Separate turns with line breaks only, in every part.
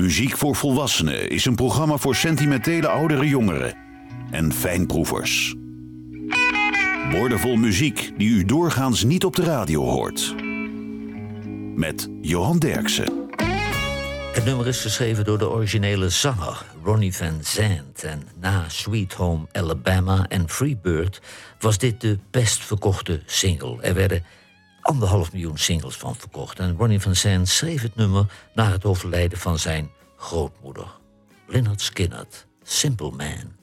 Muziek voor Volwassenen is een programma voor sentimentele oudere jongeren en fijnproevers. Woordenvol muziek die u doorgaans niet op de radio hoort. Met Johan Derksen.
Het nummer is geschreven door de originele zanger Ronnie Van Zandt. En na Sweet Home Alabama en Freebird was dit de best verkochte single. Er werden anderhalf miljoen singles van verkocht. En Ronnie Van Zandt schreef het nummer na het overlijden van zijn grootmoeder. Lynyrd Skynyrd, Simple Man.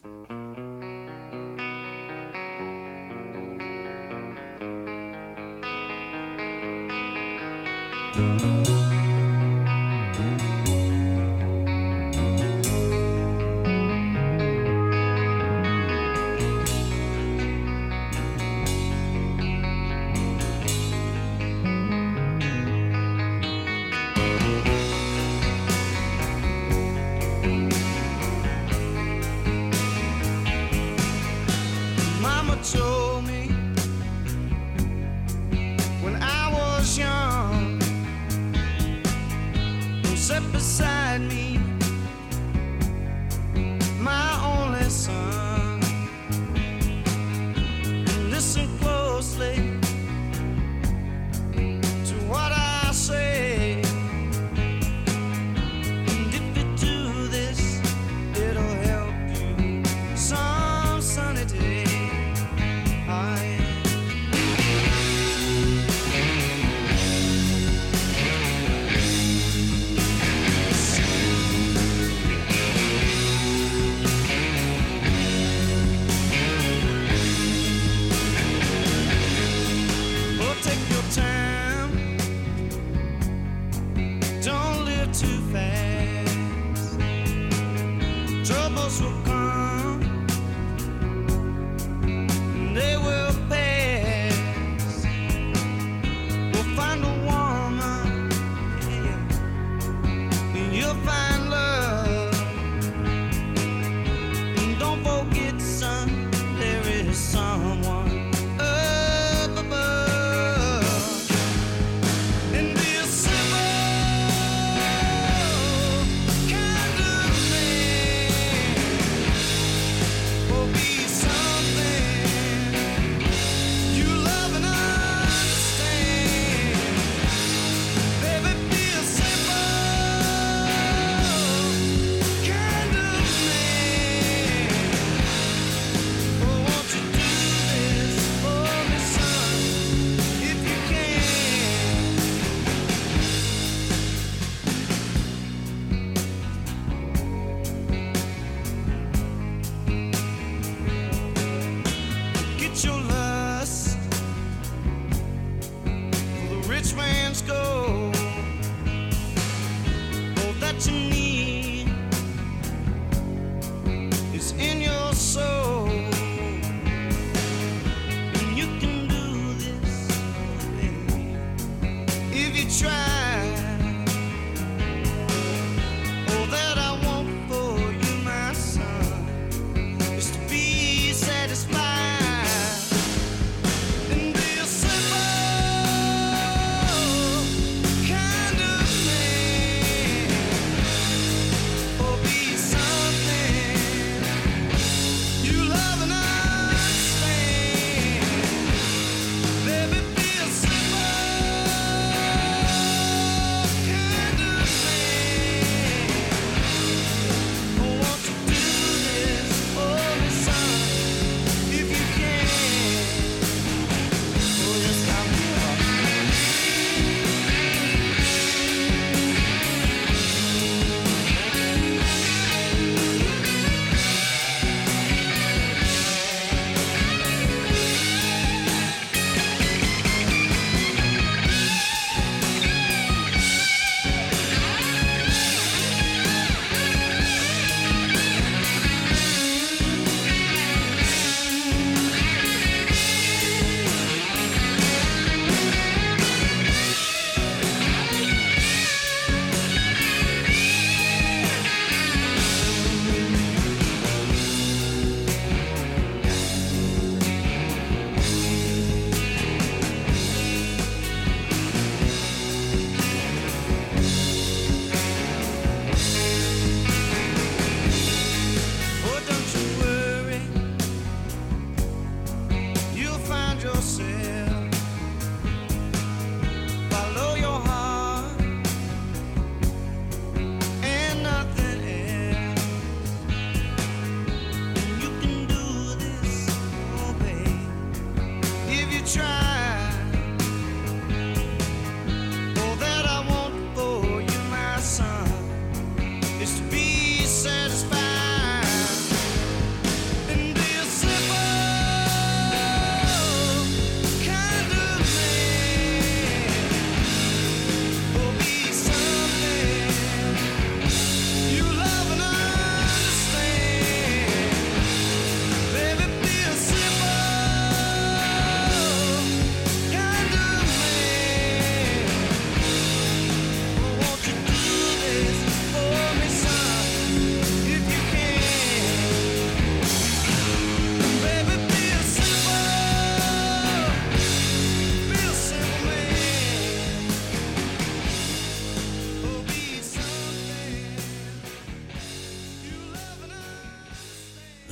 your love.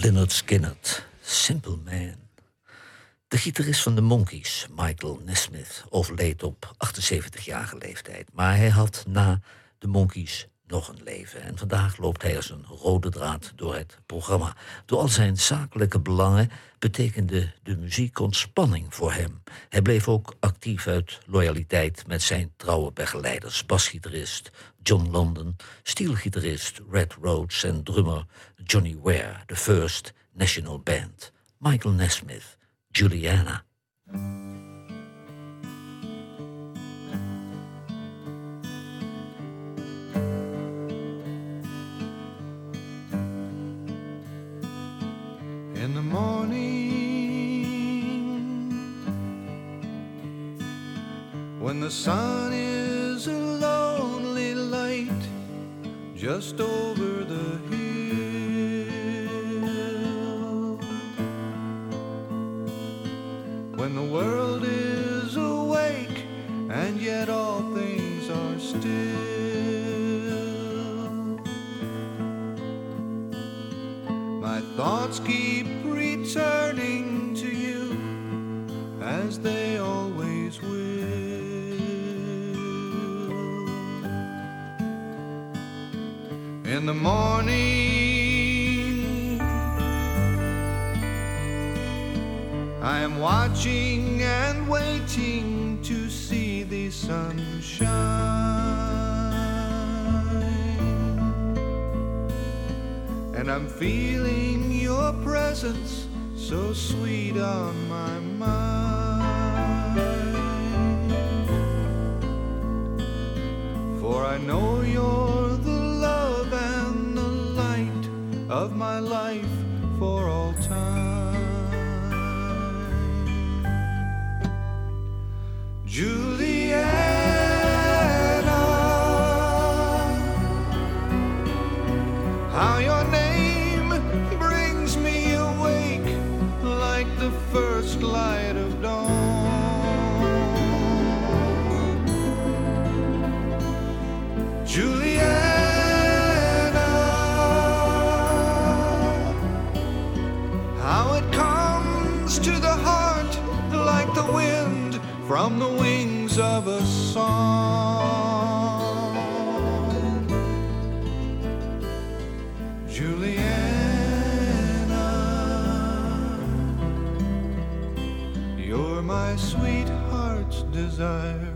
Leonard Skinner, Simple Man. De gitarist van de Monkees, Michael Nesmith, overleed op 78-jarige leeftijd. Maar hij had na de Monkees nog een leven. En vandaag loopt hij als een rode draad door het programma. Door al zijn zakelijke belangen betekende de muziek ontspanning voor hem. Hij bleef ook actief uit loyaliteit met zijn trouwe begeleiders, basgitarist John London, steelgitarist Red Rhodes en drummer Johnny Ware, the First National Band, Michael Nesmith, Juliana.
in the morning when the sun is just over the hill. When the world In the morning, I am watching and waiting to see the sunshine. And I'm feeling your presence so sweet on my mind. For I know from the wings of a song. Juliana, you're my sweetheart's desire.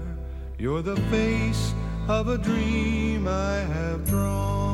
You're the face of a dream I have drawn.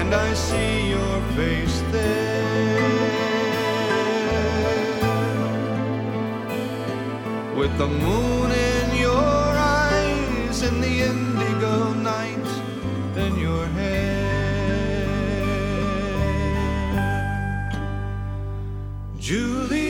And I see your face there. With the moon in your eyes and the indigo night in your hair. Julie.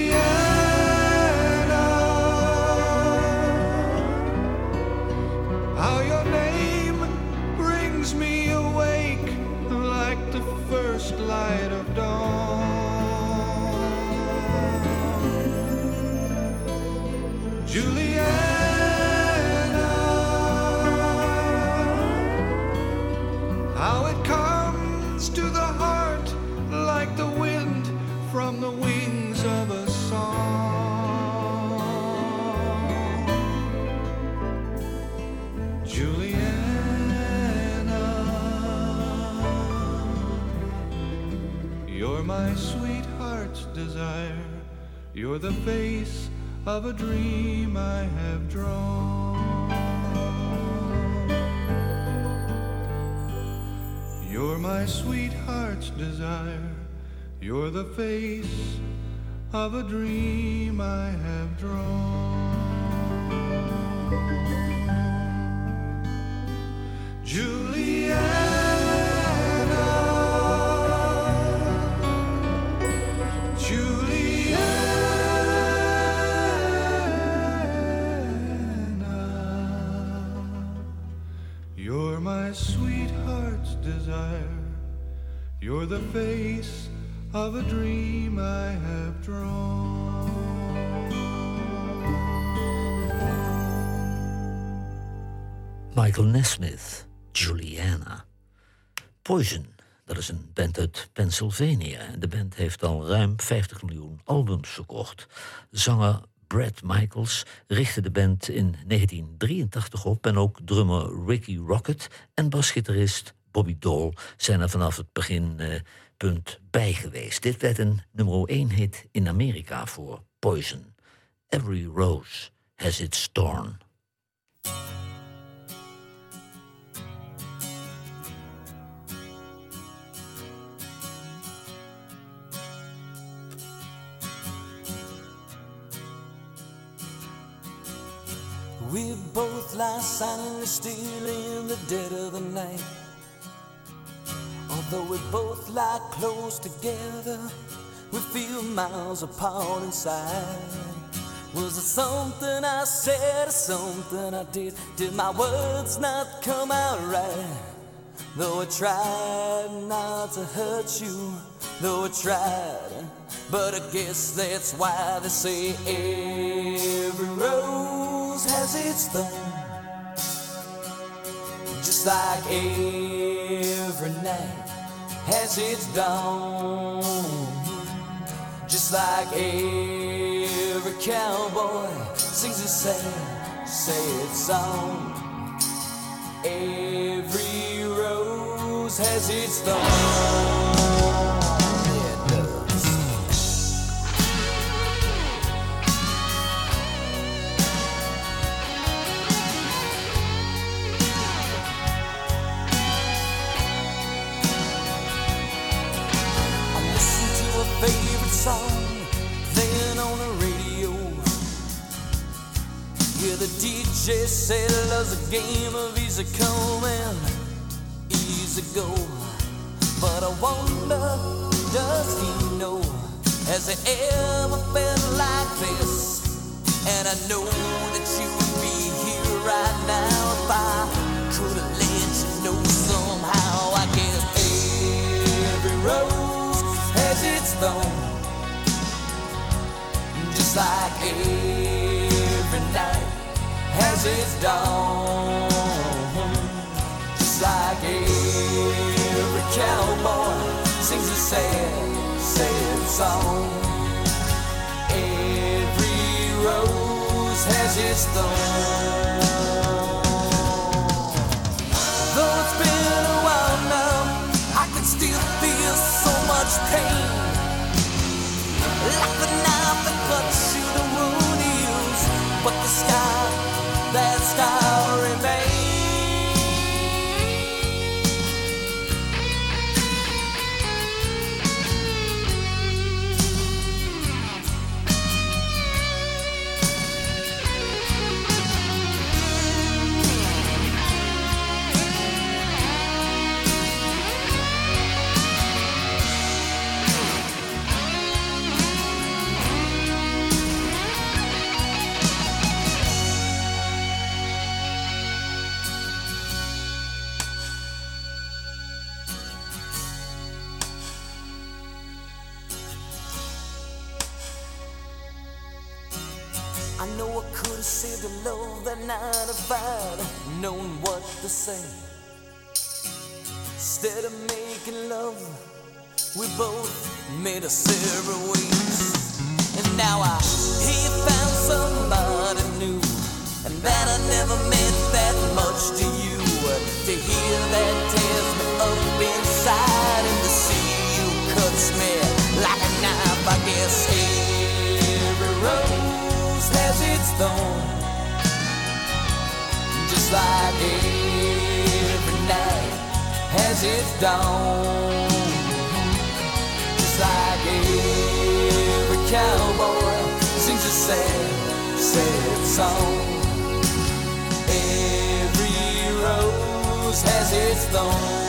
You're the face of a dream I have drawn. You're my sweetheart's desire. You're the face of a dream I have drawn. My sweetheart's desire. You're the face of a dream I have drawn.
Michael Nesmith, Juliana. Poison, dat is een band uit Pennsylvania. En de band heeft al ruim 50 miljoen albums verkocht. Zanger Brad Michaels richtte de band in 1983 op... en ook drummer Ricky Rocket en basgitarist Bobby Dole... zijn er vanaf het beginpunt bij geweest. Dit werd een nummer 1 hit in Amerika voor Poison. Every rose has its thorn.
We both lie silently still in the dead of the night. Although we both lie close together, we feel miles apart inside. Was it something I said or something I did? Did my words not come out right? Though I tried not to hurt you, though I tried, but I guess that's why they say every rose has its thorn. Just like every night has its dawn. Just like every cowboy sings a sad, sad song. Every rose has its thorn. The DJ said love's a game of easy come and easy go. But I wonder, does he know? Has he ever felt like this? And I know that you would be here right now if I could have let you know somehow. I guess every rose has its thorn, just like every has its dawn, just like every cowboy sings a sad, sad song. Every rose has its thorn. cowboy sings a sad, sad song. Every rose has its thorn.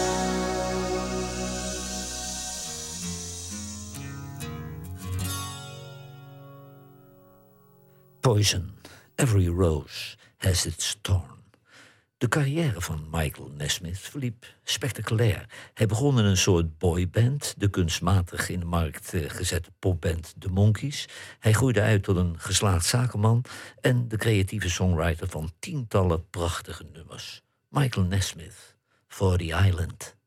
Poison. Every rose has its thorn. De carrière van Michael Nesmith verliep spectaculair. Hij begon in een soort boyband, de kunstmatig in de markt eh, gezette popband The Monkeys. Hij groeide uit tot een geslaagd zakenman en de creatieve songwriter van tientallen prachtige nummers. Michael Nesmith, For the Island.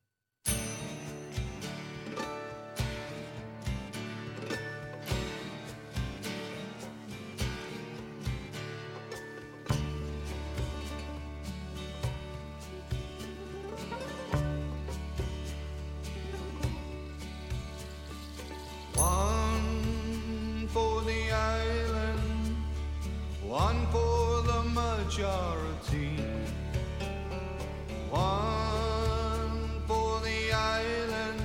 majority. One for the island,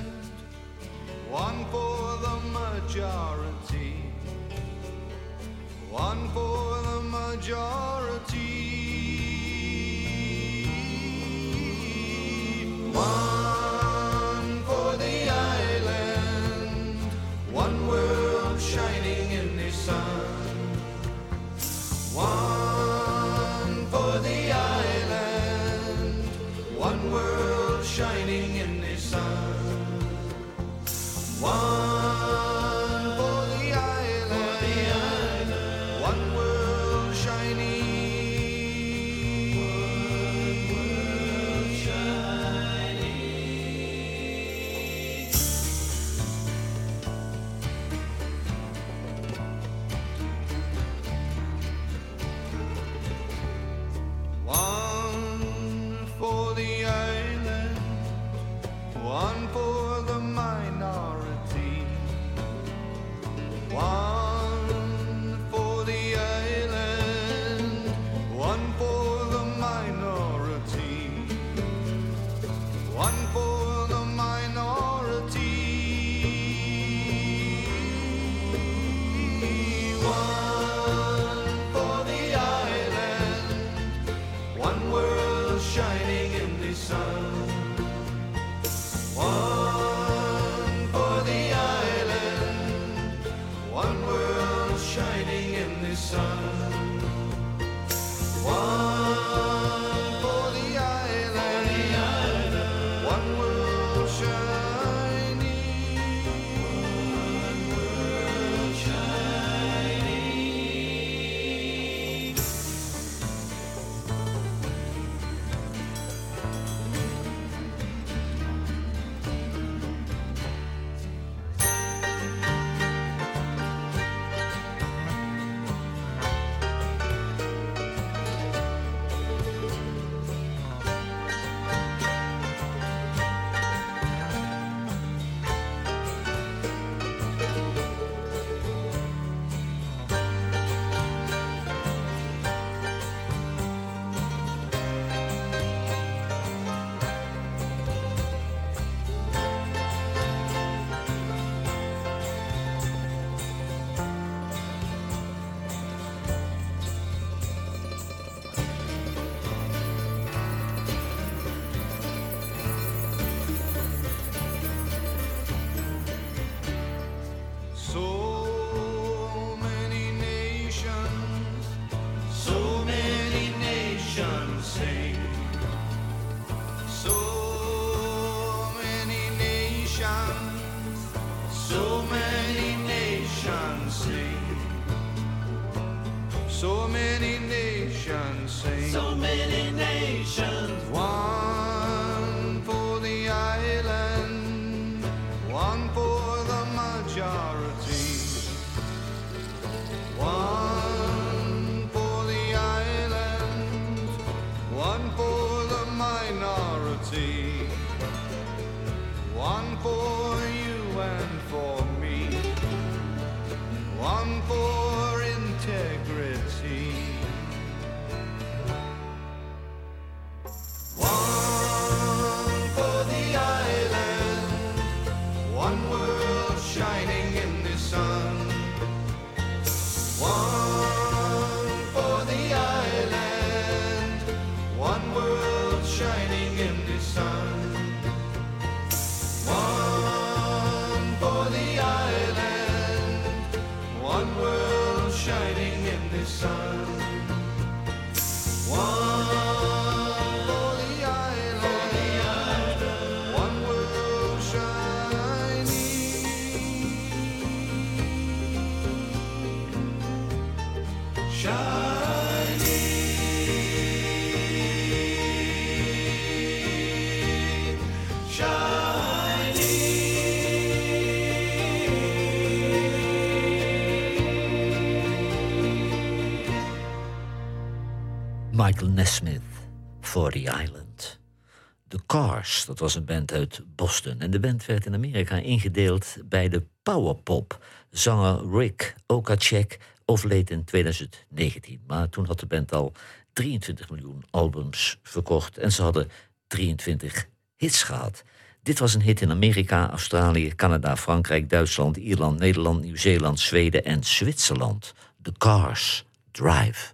one for the majority, one for the majority. One
Michael Nesmith, 40 Island. The Cars, dat was een band uit Boston. En de band werd in Amerika ingedeeld bij de powerpop. Zanger Rick Okacek overleed in 2019. Maar toen had de band al 23 miljoen albums verkocht. En ze hadden 23 hits gehad. Dit was een hit in Amerika, Australië, Canada, Frankrijk, Duitsland, Ierland, Nederland, Nieuw-Zeeland, Zweden en Zwitserland. The Cars Drive.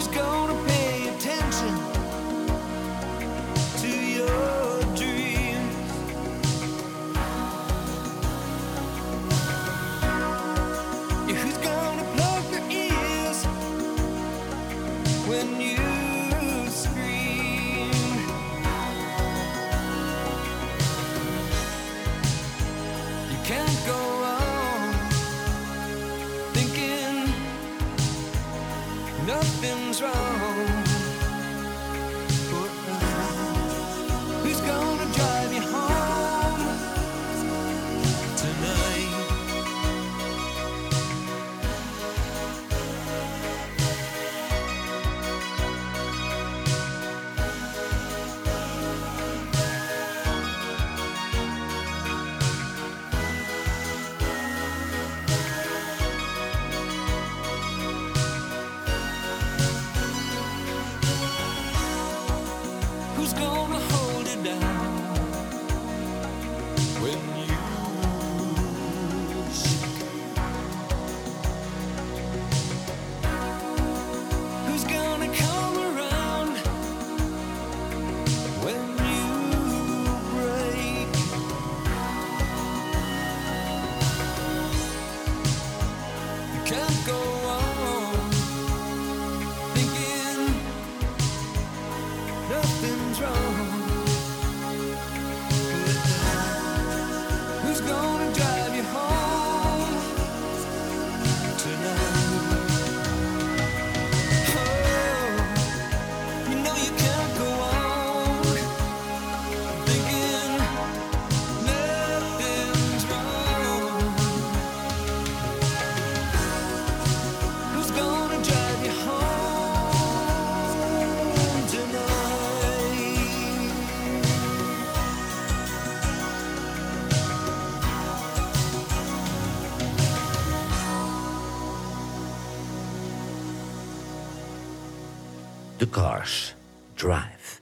is
gone. Cars, Drive.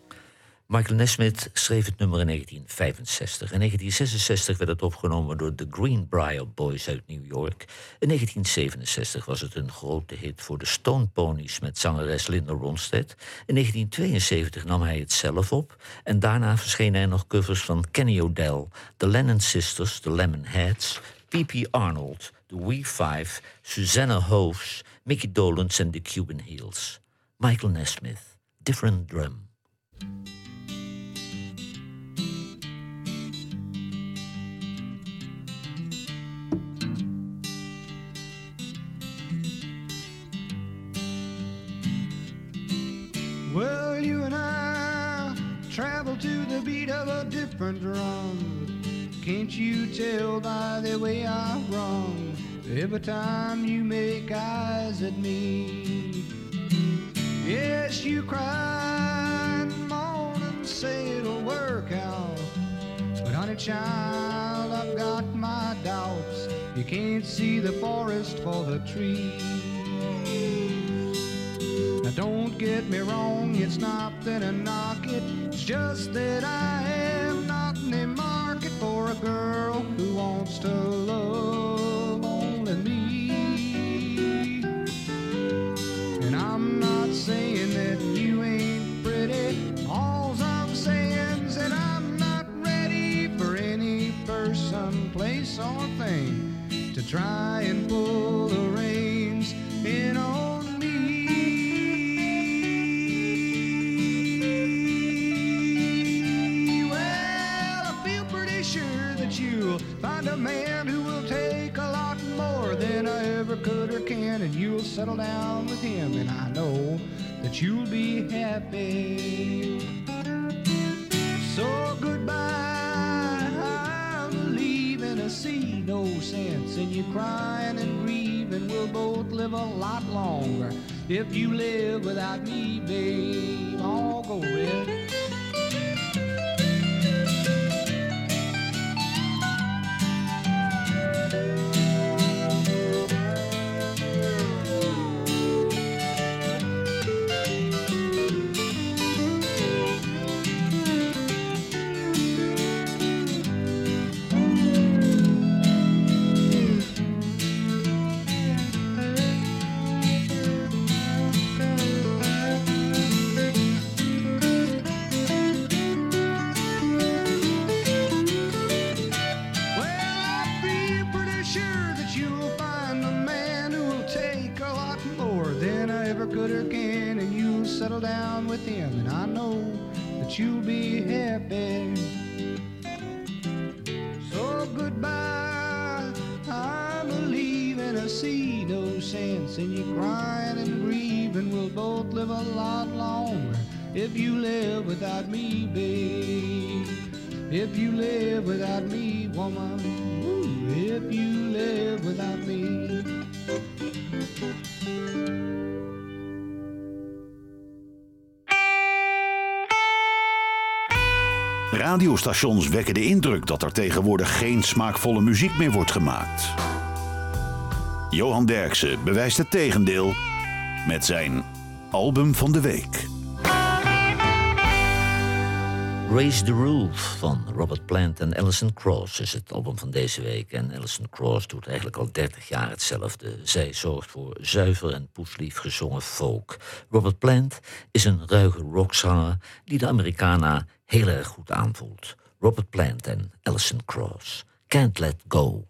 Michael Nesmith schreef het nummer in 1965. In 1966 werd het opgenomen door de Greenbrier Boys uit New York. In 1967 was het een grote hit voor de Stone Ponies met zangeres Linda Ronstadt. In 1972 nam hij het zelf op. En daarna verschenen er nog covers van Kenny O'Dell, The Lennon Sisters, The Lemonheads, P.P. Arnold, The We Five, Susanna Hoofs, Mickey Dolenz en The Cuban Heels. Michael Nesmith, Different Drum.
Well, you and I travel to the beat of a different drum. Can't you tell by the way I run every time you make eyes at me? Yes, you cry and moan and say it'll work out. But honey child, I've got my doubts. You can't see the forest for the trees. Now don't get me wrong, it's not that I knock it. It's just that I am not in the market for a girl who wants to love saying that you ain't pretty. All I'm saying is that I'm not ready for any person, place, or thing to try and pull the reins in on me. Well, I feel pretty sure that you'll find a man who will take a lot more than I ever could or can, and you'll settle down with him, and I know that you'll be happy. So goodbye, I'm leaving. I see no sense in you crying and grieving. We'll both live a lot longer if you live without me, babe. I'll go with.
Radiostations wekken de indruk dat er tegenwoordig geen smaakvolle muziek meer wordt gemaakt. Johan Derksen bewijst het tegendeel met zijn album van de week.
Raise the Roof van Robert Plant en Alison Cross is het album van deze week. En Alison Cross doet eigenlijk al 30 jaar hetzelfde. Zij zorgt voor zuiver en poeslief gezongen folk. Robert Plant is een ruige rockzanger die de Americana heel erg goed aanvoelt. Robert Plant en Alison Cross. Can't Let Go.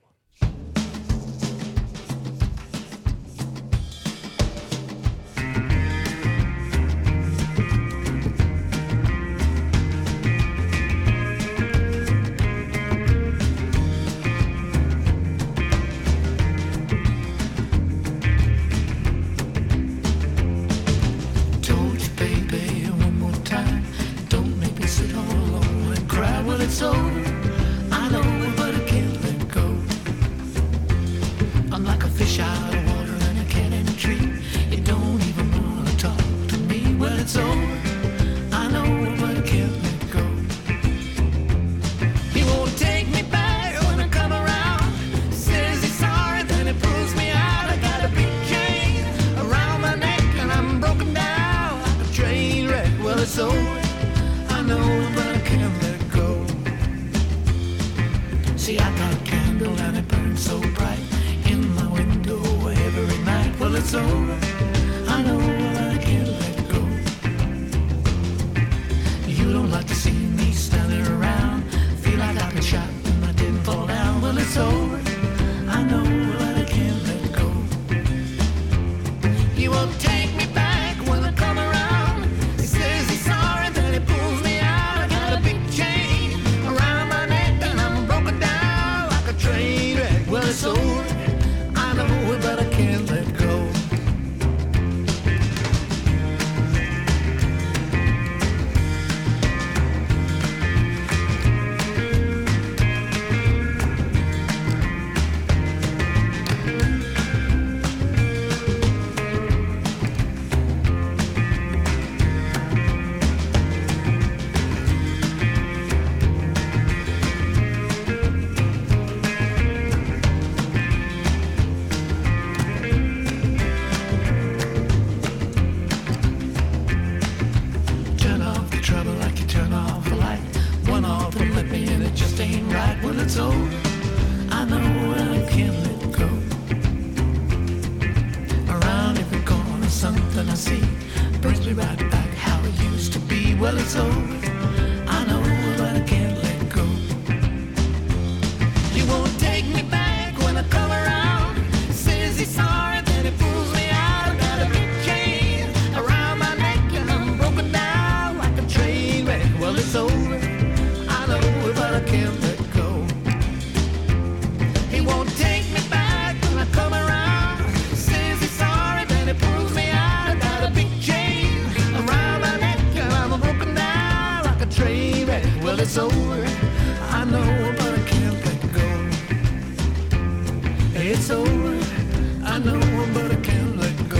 I know him, but I can't let go.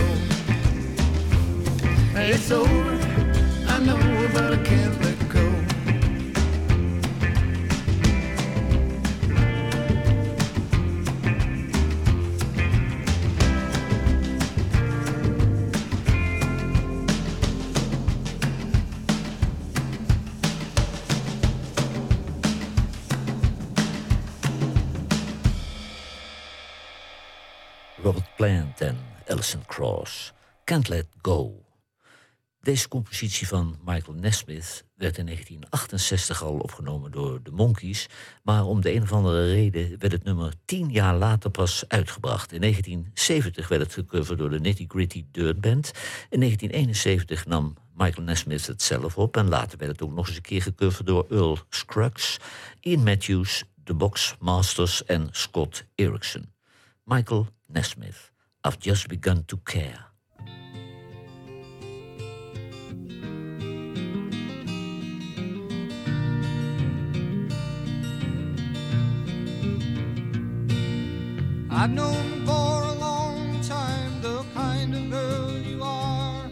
It's over. I know, but I can't. Let Go.
Deze compositie van Michael Nesmith werd in 1968 al opgenomen door de Monkees, maar om de een of andere reden werd het nummer tien jaar later pas uitgebracht. In 1970 werd het gecoverd door de Nitty Gritty Dirt Band. In 1971 nam Michael Nesmith het zelf op en later werd het ook nog eens een keer gecoverd door Earl Scruggs, Ian Matthews, The Box Masters en Scott Erickson. Michael Nesmith, I've Just Begun to Care.
I've known for a long time the kind of girl you are,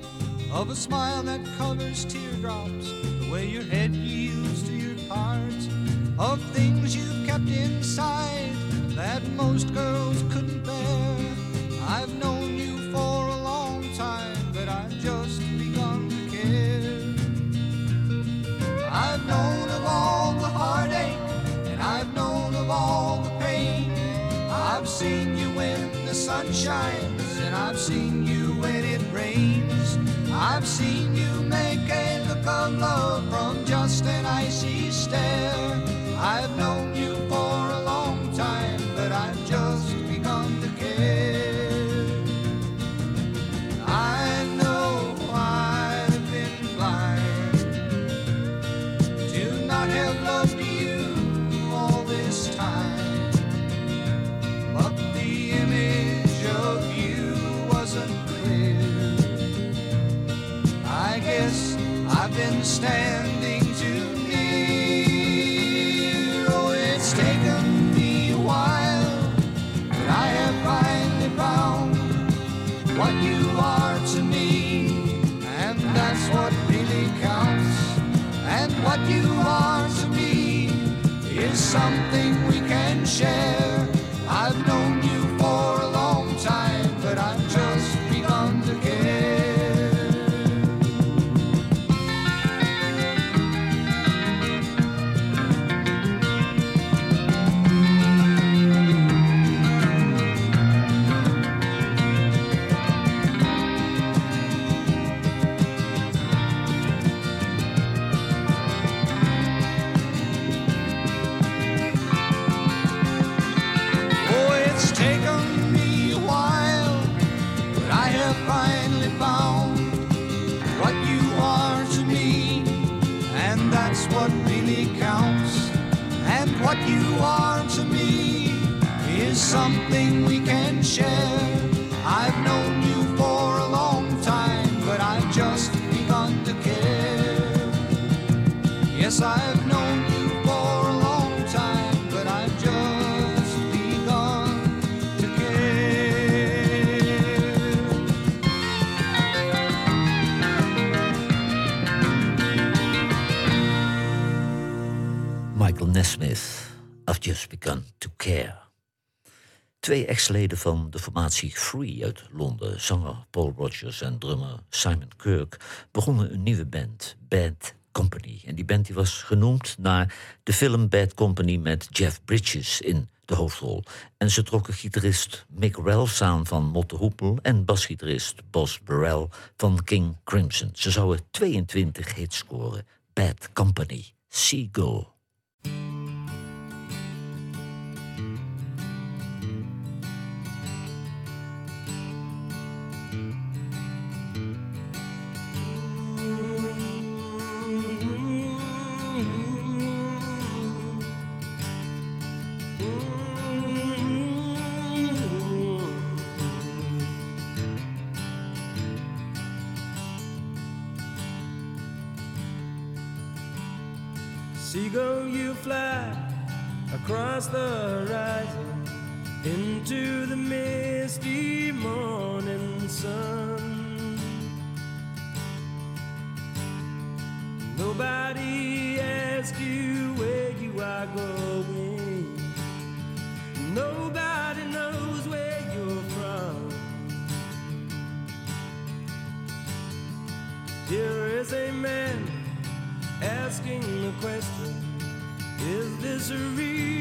of a smile that covers teardrops, the way your head yields to your heart, of things you've kept inside that most girls couldn't bear. I've known you sun shines, and I've seen you when it rains. I've seen you make a look of love from just an icy stare. I've known stand. Something we can share. I've known you for a long time, but I've just begun to care. Yes, I've known you for a long time, but I've just begun to care.
Michael Nesmith, I've Just Begun to Care. Twee ex-leden van de formatie Free uit Londen, zanger Paul Rogers en drummer Simon Kirk, begonnen een nieuwe band, Bad Company. En die band die was genoemd naar de film Bad Company met Jeff Bridges in de hoofdrol. En ze trokken gitarist Mick Ralphs aan van Motte Hoepel en basgitarist Bos Burrell van King Crimson. Ze zouden 22 hits scoren. Bad Company, Seagull.
Seagull, you fly across the horizon into the misty morning sun. Nobody asks you where you are going. Nobody knows where you're from. Here is a man asking the question Is this really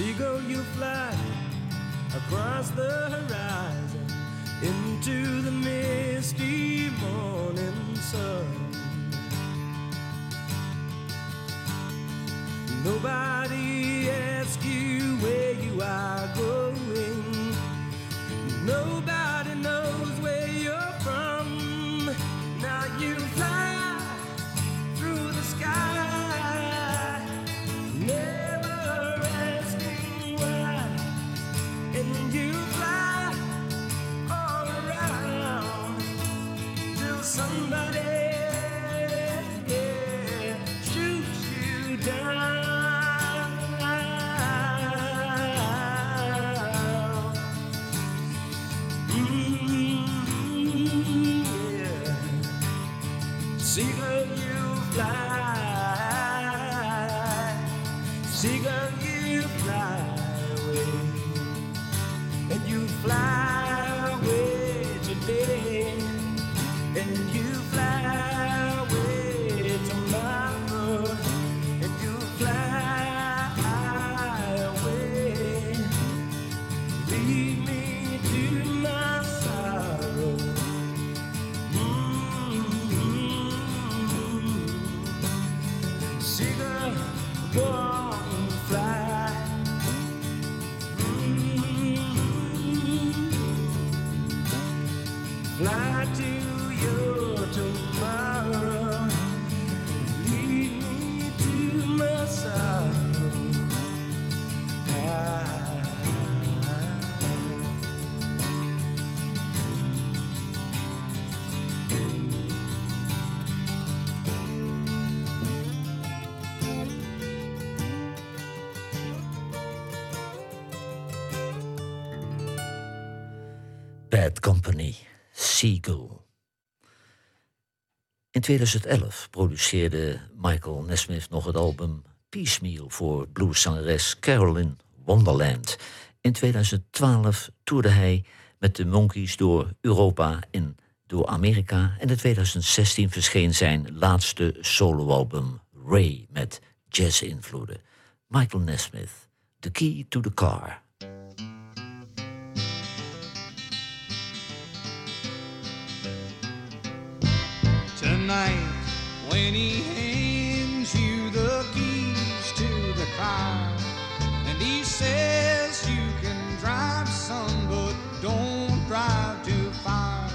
Seagull, you fly across the horizon into the misty morning sun. Nobody asks you where you are going. Nobody
In 2011 produceerde Michael Nesmith nog het album Piecemeal voor blueszangeres Carolyn Wonderland. In 2012 toerde hij met de Monkees door Europa en door Amerika. En in 2016 verscheen zijn laatste soloalbum Ray met jazz-invloeden. Michael Nesmith, The Key to the Car.
When he hands you the keys to the car, and he says you can drive some, but don't drive too far.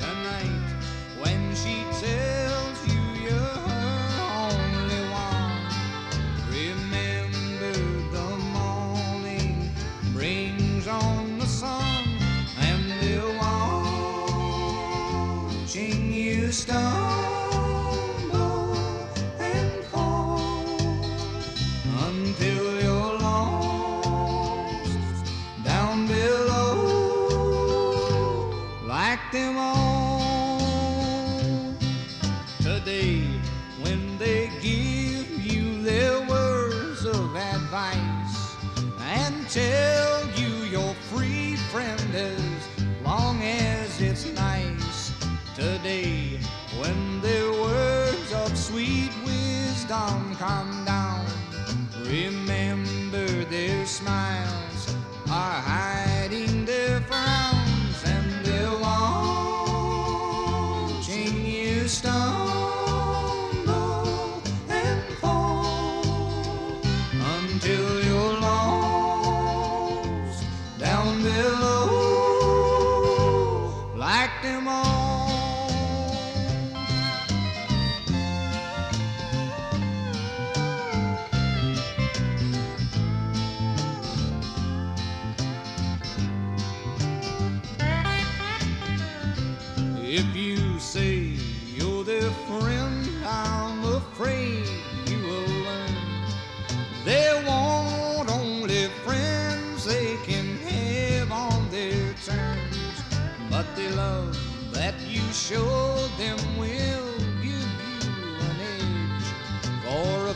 Tonight, when she tells you you're her only one, remember the morning brings on the sun, and they're watching you stumble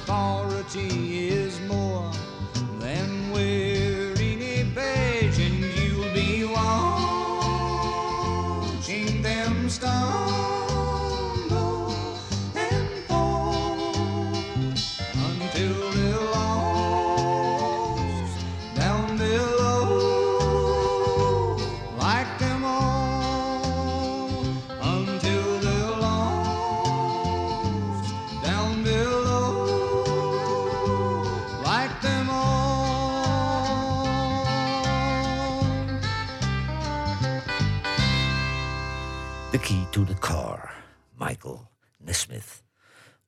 authority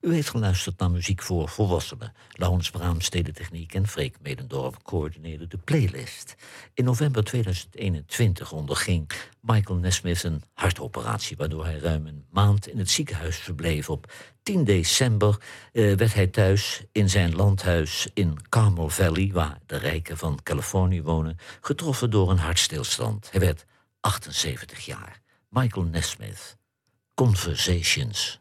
U heeft geluisterd naar muziek voor volwassenen. Laurens Braam, Stedentechniek en Freek Medendorf coördineerden de playlist. In november 2021 onderging Michael Nesmith een hartoperatie... waardoor hij ruim een maand in het ziekenhuis verbleef. Op 10 december eh, werd hij thuis in zijn landhuis in Carmel Valley... waar de rijken van Californië wonen, getroffen door een hartstilstand. Hij werd 78 jaar. Michael Nesmith, Conversations.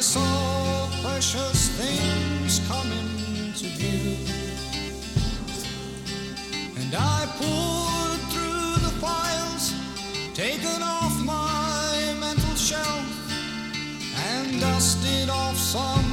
I saw precious things coming to view. And I poured through the files taken off my mental shelf and dusted off some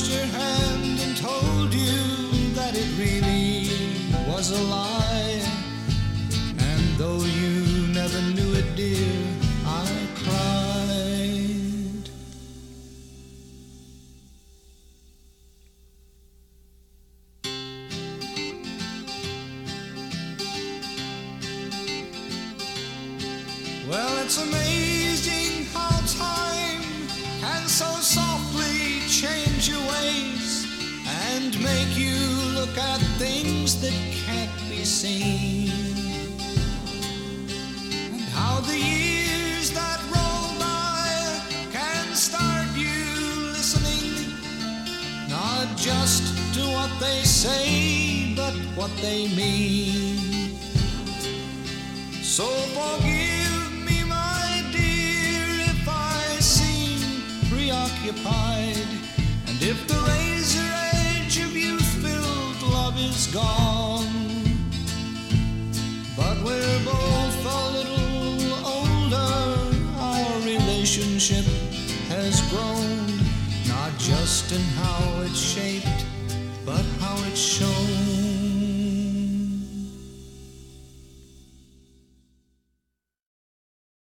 touched your hand and told you that it really was a lie. And though you